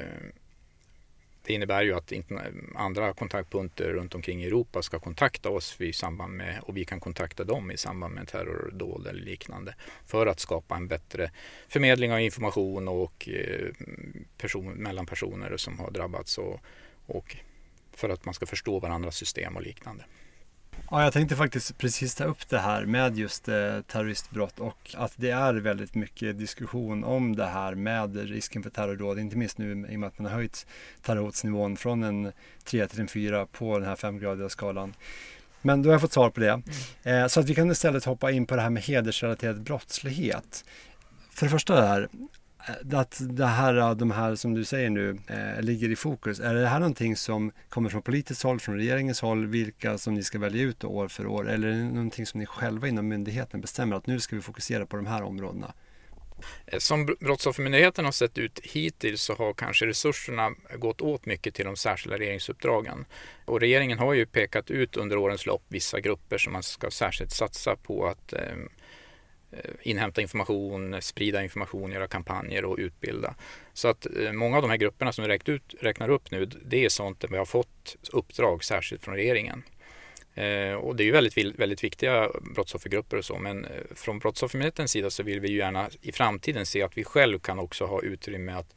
det innebär ju att andra kontaktpunkter runt omkring i Europa ska kontakta oss i samband med, och vi kan kontakta dem i samband med terrordåd eller liknande för att skapa en bättre förmedling av information och eh, person, mellan personer som har drabbats och, och för att man ska förstå varandras system och liknande. Ja, jag tänkte faktiskt precis ta upp det här med just eh, terroristbrott och att det är väldigt mycket diskussion om det här med risken för terrordåd, inte minst nu i och med att man har höjt terrorhotsnivån från en 3 till en 4 på den här femgradiga skalan. Men då har jag fått svar på det. Mm. Eh, så att vi kan istället hoppa in på det här med hedersrelaterad brottslighet. För det första där, Eh, att det här, eh, de här som du säger nu eh, ligger i fokus. Är det här någonting som kommer från politiskt håll, från regeringens håll, vilka som ni ska välja ut år för år? Eller är det någonting som ni själva inom myndigheten bestämmer att nu ska vi fokusera på de här områdena? Eh, som Brottsoffermyndigheten har sett ut hittills så har kanske resurserna gått åt mycket till de särskilda regeringsuppdragen. Och regeringen har ju pekat ut under årens lopp vissa grupper som man ska särskilt satsa på att Eh, Eh, inhämta information, sprida information, göra kampanjer och utbilda. Så att eh, många av de här grupperna som vi ut, räknar upp nu, det är sånt där vi har fått uppdrag särskilt från regeringen. Eh, och det är ju väldigt, väldigt viktiga brottsoffergrupper och så, men från Brottsoffermyndighetens sida så vill vi ju gärna i framtiden se att vi själv kan också ha utrymme att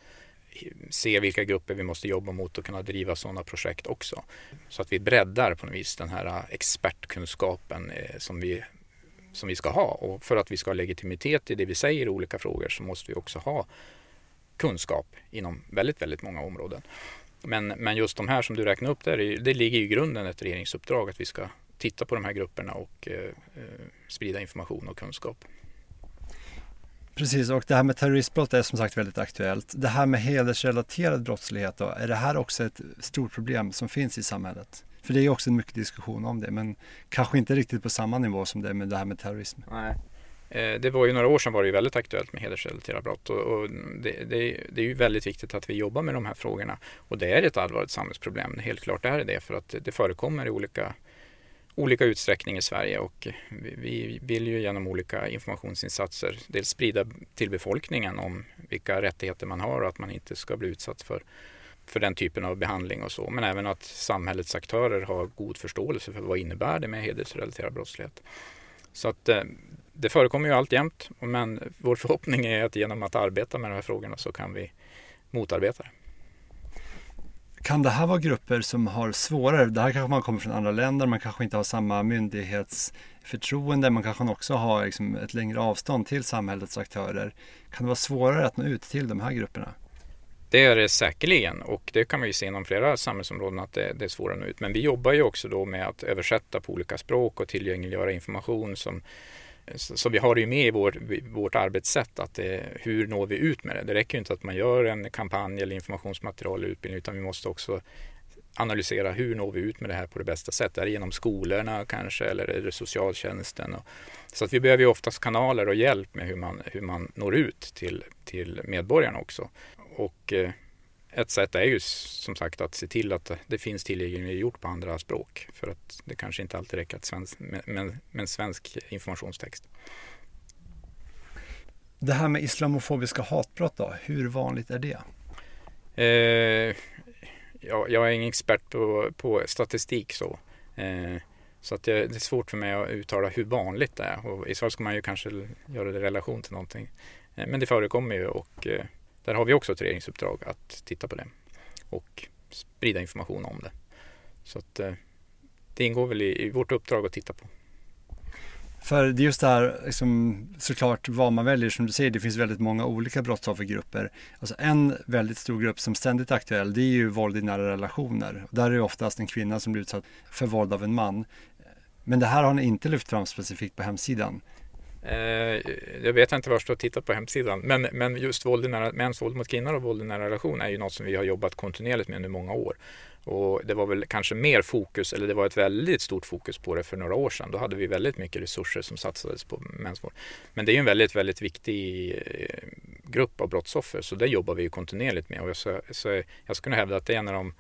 se vilka grupper vi måste jobba mot och kunna driva sådana projekt också. Så att vi breddar på något vis den här expertkunskapen som vi som vi ska ha. Och för att vi ska ha legitimitet i det vi säger i olika frågor så måste vi också ha kunskap inom väldigt, väldigt många områden. Men, men just de här som du räknar upp där, det ligger i grunden ett regeringsuppdrag att vi ska titta på de här grupperna och eh, eh sprida information och kunskap. Precis, och det här med terroristbrott är som sagt väldigt aktuellt. Det här med hedersrelaterad brottslighet då, är det här också ett stort problem som finns i samhället? För det är också mycket diskussion om det, men kanske inte riktigt på samma nivå som det med det här med terrorism. Nej. Eh, det var ju några år sedan var det ju väldigt aktuellt med hedersrelaterade brott och, och det, det, det, är ju väldigt viktigt att vi jobbar med de här frågorna. Och det är ett allvarligt samhällsproblem, helt klart är det det för att det förekommer i olika, olika utsträckning i Sverige och vi, vi vill ju genom olika informationsinsatser dels sprida till befolkningen om vilka rättigheter man har och att man inte ska bli utsatt för för den typen av behandling och så. Men även att samhällets aktörer har god förståelse för vad innebär det med hedersrelaterad brottslighet. Så att eh, det förekommer ju alltjämt men vår förhoppning är att genom att arbeta med de här frågorna så kan vi motarbeta det. Kan det här vara grupper som har svårare, det här kanske man kommer från andra länder, man kanske inte har samma myndighetsförtroende, man kanske också har liksom ett längre avstånd till samhällets aktörer. Kan det vara svårare att nå ut till de här grupperna? Det är det säkerligen och det kan man se inom flera samhällsområden att det, det är svårare att nå ut. Men vi jobbar ju också då med att översätta på olika språk och tillgängliggöra information som så vi har det ju med i vår, vårt arbetssätt att det, hur når vi ut med det? Det räcker ju inte att man gör en kampanj eller informationsmaterial eller utbildning utan vi måste också analysera hur når vi ut med det här på det bästa sättet? Är det genom skolorna kanske eller är det socialtjänsten? Och, så att vi behöver ju oftast kanaler och hjälp med hur man, hur man når ut till, till medborgarna också. Och eh, ett sätt är ju som sagt att se till att det finns tillgängliggjort på andra språk. För att det kanske inte alltid räcker svensk, med, med, med en svensk informationstext. Det här med islamofobiska hatbrott då, hur vanligt är det? Eh, jag, jag är ingen expert på, på statistik så. Eh, så att det, det, är svårt för mig att uttala hur vanligt det är. Och I så fall ska man ju kanske göra det i relation till någonting. Eh, men det förekommer ju och eh, där har vi också ett regeringsuppdrag att titta på det och sprida information om det. Så att eh, det ingår väl i, i vårt uppdrag att titta på. För det är just det här, liksom, såklart vad man väljer, som du säger, det finns väldigt många olika brottsoffergrupper. Alltså en väldigt stor grupp som ständigt är aktuell, det är ju våld i nära relationer. Där är det oftast en kvinna som blir utsatt för våld av en man. Men det här har ni inte lyft fram specifikt på hemsidan. Eh, jag vet inte var du har tittat på hemsidan, men, men just våld i nära, mäns våld mot kvinnor och våld i nära relation är ju något som vi har jobbat kontinuerligt med under många år. Och det var väl kanske mer fokus, eller det var ett väldigt stort fokus på det för några år sedan. Då hade vi väldigt mycket resurser som satsades på mensvård. Men det är ju en väldigt, väldigt viktig eh, grupp av brottsoffer, så det jobbar vi ju kontinuerligt med. Och jag, så, så jag skulle hävda att det är en av de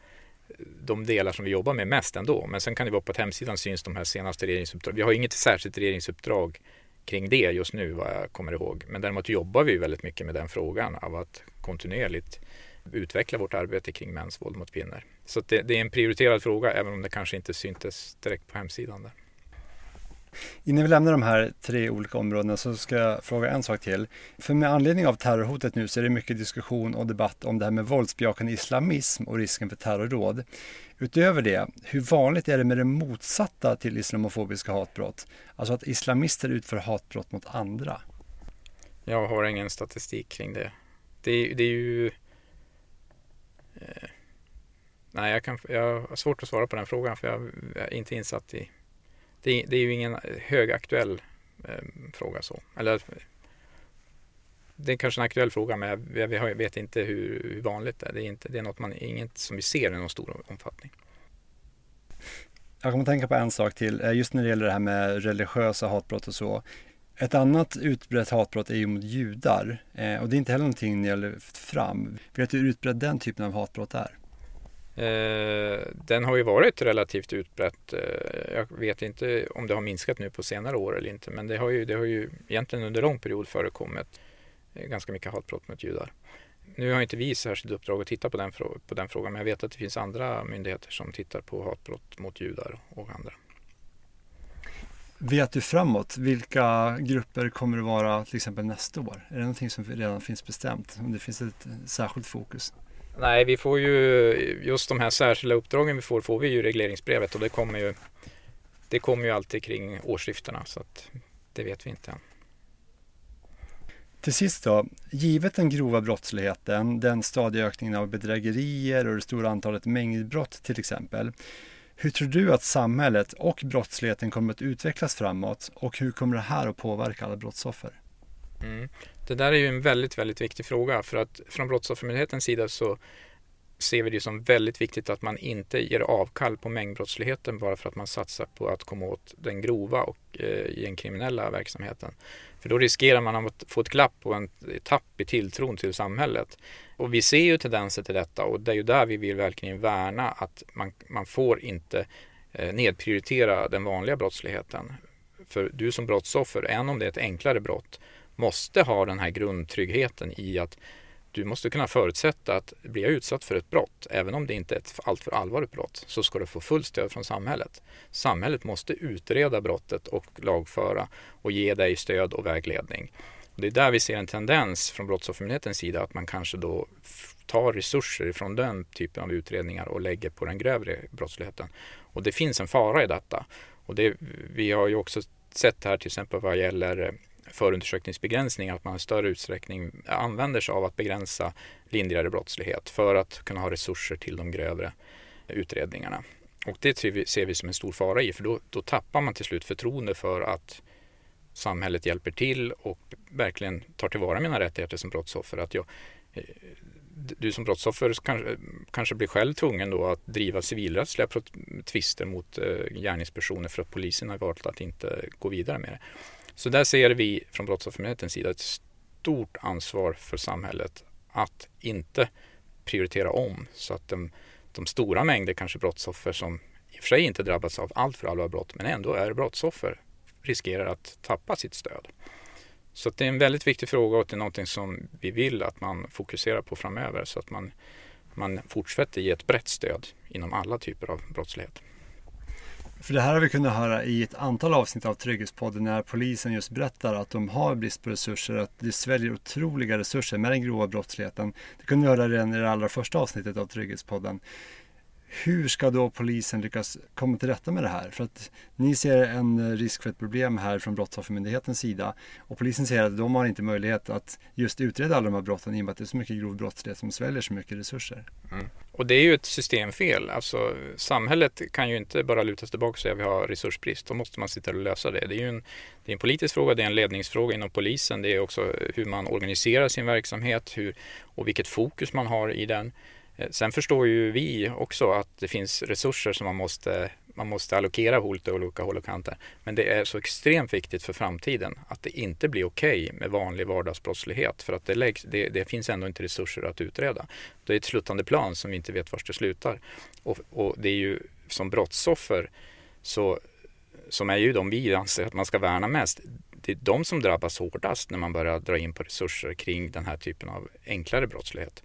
de delar som vi jobbar med mest ändå. Men sen kan det vara på att hemsidan syns de här senaste regeringsuppdragen. Vi har inget särskilt regeringsuppdrag kring det just nu vad jag kommer ihåg. Men däremot jobbar vi väldigt mycket med den frågan av att kontinuerligt utveckla vårt arbete kring mäns våld mot kvinnor. Så det, det, är en prioriterad fråga även om det kanske inte syntes direkt på hemsidan. Där. Innan vi lämnar de här tre olika områdena så ska jag fråga en sak till. För med anledning av terrorhotet nu så är det mycket diskussion och debatt om det här med våldsbejakande islamism och risken för terrorråd. Utöver det, hur vanligt är det med det motsatta till islamofobiska hatbrott? Alltså att islamister utför hatbrott mot andra? Jag har ingen statistik kring det. Det, det är ju... Eh, nej, jag, kan, jag har svårt att svara på den frågan för jag är inte insatt i det, det är ju ingen högaktuell eh, fråga så. Eller, det är kanske en aktuell fråga men jag, jag vet inte hur, hur, vanligt det är. Det är, inte, det är något man, inget som vi ser i någon stor omfattning. Jag kommer att tänka på en sak till, eh, just när det gäller det här med religiösa hatbrott och så. Ett annat utbrett hatbrott är ju mot judar eh, och det är inte heller någonting ni har lyft fram. Vet du hur utbredd den typen av hatbrott är? Eh, den har ju varit relativt utbrett. Eh, jag vet inte om det har minskat nu på senare år eller inte men det har ju, det har ju egentligen under lång period förekommit eh, ganska mycket hatbrott mot judar. Nu har inte vi särskilt uppdrag att titta på den, på den frågan men jag vet att det finns andra myndigheter som tittar på hatbrott mot judar och andra. Vet du framåt, vilka grupper kommer det vara till exempel nästa år? Är det någonting som redan finns bestämt? Om det finns ett särskilt fokus? Nej, vi får ju just de här särskilda uppdragen vi får, får vi ju i regleringsbrevet och det kommer ju, det kommer ju alltid kring årsskiftena så att det vet vi inte än. Till sist då, givet den grova brottsligheten, den stadiga ökningen av bedrägerier och det stora antalet mängdbrott till exempel. Hur tror du att samhället och brottsligheten kommer att utvecklas framåt och hur kommer det här att påverka alla brottsoffer? Mm. Det där är ju en väldigt, väldigt viktig fråga för att från Brottsoffermyndighetens sida så ser vi det som väldigt viktigt att man inte ger avkall på mängdbrottsligheten bara för att man satsar på att komma åt den grova och eh, verksamheten. För då riskerar man att få ett glapp och en tapp i tilltron till samhället. Och vi ser ju tendenser till detta och det är ju där vi vill verkligen värna att man, man får inte eh, nedprioritera den vanliga brottsligheten. För du som brottsoffer, än om det är ett enklare brott, måste ha den här grundtryggheten i att du måste kunna förutsätta att blir jag utsatt för ett brott, även om det inte är ett alltför allvarligt brott, så ska du få fullt stöd från samhället. Samhället måste utreda brottet och lagföra och ge dig stöd och vägledning. Det är där vi ser en tendens från Brottsoffermyndighetens sida att man kanske då tar resurser från den typen av utredningar och lägger på den grövre brottsligheten. Och det finns en fara i detta. Och det, vi har ju också sett här till exempel vad gäller eh, förundersökningsbegränsning, att man i större utsträckning använder sig av att begränsa lindrigare brottslighet för att kunna ha resurser till de grövre utredningarna. Och det ser vi som en stor fara i, för då, då tappar man till slut förtroende för att samhället hjälper till och verkligen tar tillvara mina rättigheter som brottsoffer. Att jag, eh, du som brottsoffer kanske, kanske blir själv tvungen då att driva civilrättsliga tvister mot eh, gärningspersoner för att polisen har valt att inte gå vidare med det. Så där ser vi från Brottsoffermyndighetens sida ett stort ansvar för samhället att inte prioritera om så att de, de stora mängder kanske brottsoffer som i och för sig inte drabbats av allt för allvarliga brott men ändå är brottsoffer riskerar att tappa sitt stöd. Så det är en väldigt viktig fråga och det är någonting som vi vill att man fokuserar på framöver så att man, man fortsätter ge ett brett stöd inom alla typer av brottslighet. För det här har vi kunnat höra i ett antal avsnitt av Trygghetspodden när polisen just berättar att de har brist på resurser, att det sväljer otroliga resurser med den grova brottsligheten. Det kunde vi höra redan i det allra första avsnittet av Trygghetspodden hur ska då polisen lyckas komma till rätta med det här? För att ni ser en risk för ett problem här från Brottsoffermyndighetens sida och polisen säger att de har inte möjlighet att just utreda alla de här brotten i och med att det är så mycket grov brottslighet som sväljer så mycket resurser. Mm. Och det är ju ett systemfel. Alltså, samhället kan ju inte bara luta sig tillbaka och säga att vi har resursbrist. Då måste man sitta och lösa det. Det är ju en, det är en politisk fråga, det är en ledningsfråga inom polisen. Det är också hur man organiserar sin verksamhet hur, och vilket fokus man har i den. Eh, sen förstår ju vi också att det finns resurser som man måste, man måste allokera på olika håll och kanter. Men det är så extremt viktigt för framtiden att det inte blir okej okay med vanlig vardagsbrottslighet för att det, läggs, det, det, finns ändå inte resurser att utreda. Det är ett sluttande plan som vi inte vet var det slutar. Och, och det är ju som brottsoffer så, som är ju de vi anser att man ska värna mest det är de som drabbas hårdast när man börjar dra in på resurser kring den här typen av enklare brottslighet.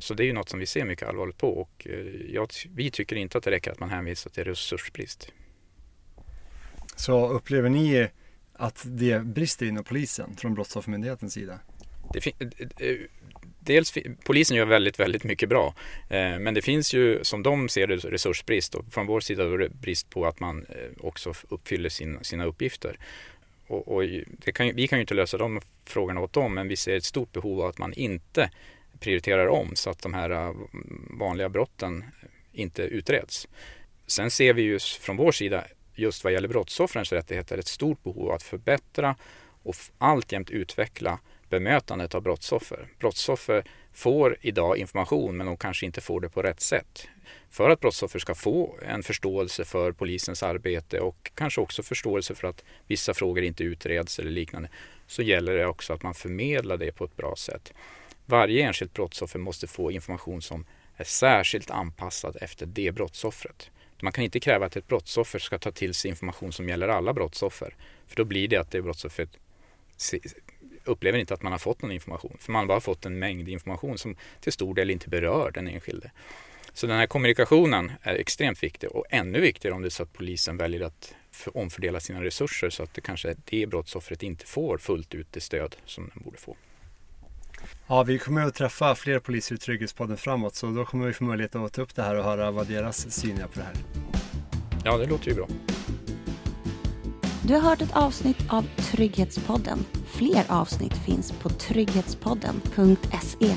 Så det är ju något som vi ser mycket allvarligt på och eh, jag, vi tycker inte att det räcker att man hänvisar till resursbrist. Så upplever ni att det brister inom polisen från Brottsoffermyndighetens sida? Det eh, dels polisen gör väldigt, väldigt mycket bra. Eh, men det finns ju som de ser det resursbrist och från vår sida är det brist på att man också uppfyller sin, sina uppgifter. Och, och kan, vi kan ju inte lösa de frågorna åt dem men vi ser ett stort behov av att man inte prioriterar om så att de här äh, vanliga brotten inte utreds. Sen ser vi ju från vår sida just vad gäller brottsoffrens rättigheter ett stort behov av att förbättra och alltjämt utveckla bemötandet av brottsoffer. Brottsoffer får idag information men de kanske inte får det på rätt sätt. För att brottsoffer ska få en förståelse för polisens arbete och kanske också förståelse för att vissa frågor inte utreds eller liknande så gäller det också att man förmedlar det på ett bra sätt. Varje enskilt brottsoffer måste få information som är särskilt anpassad efter det brottsoffret. Man kan inte kräva att ett brottsoffer ska ta till sig information som gäller alla brottsoffer. För då blir det att det brottsoffret upplever inte att man har fått någon information. För man har bara fått en mängd information som till stor del inte berör den enskilde. Så den här kommunikationen är extremt viktig och ännu viktigare om det är så att polisen väljer att omfördela sina resurser så att det kanske det brottsoffret inte får fullt ut det stöd som den borde få. Ja, vi kommer att träffa fler poliser i Trygghetspodden framåt så då kommer vi få möjlighet att ta upp det här och höra vad deras syn är på det här. Ja, det låter ju bra. Du har hört ett avsnitt av Trygghetspodden. Fler avsnitt finns på trygghetspodden.se.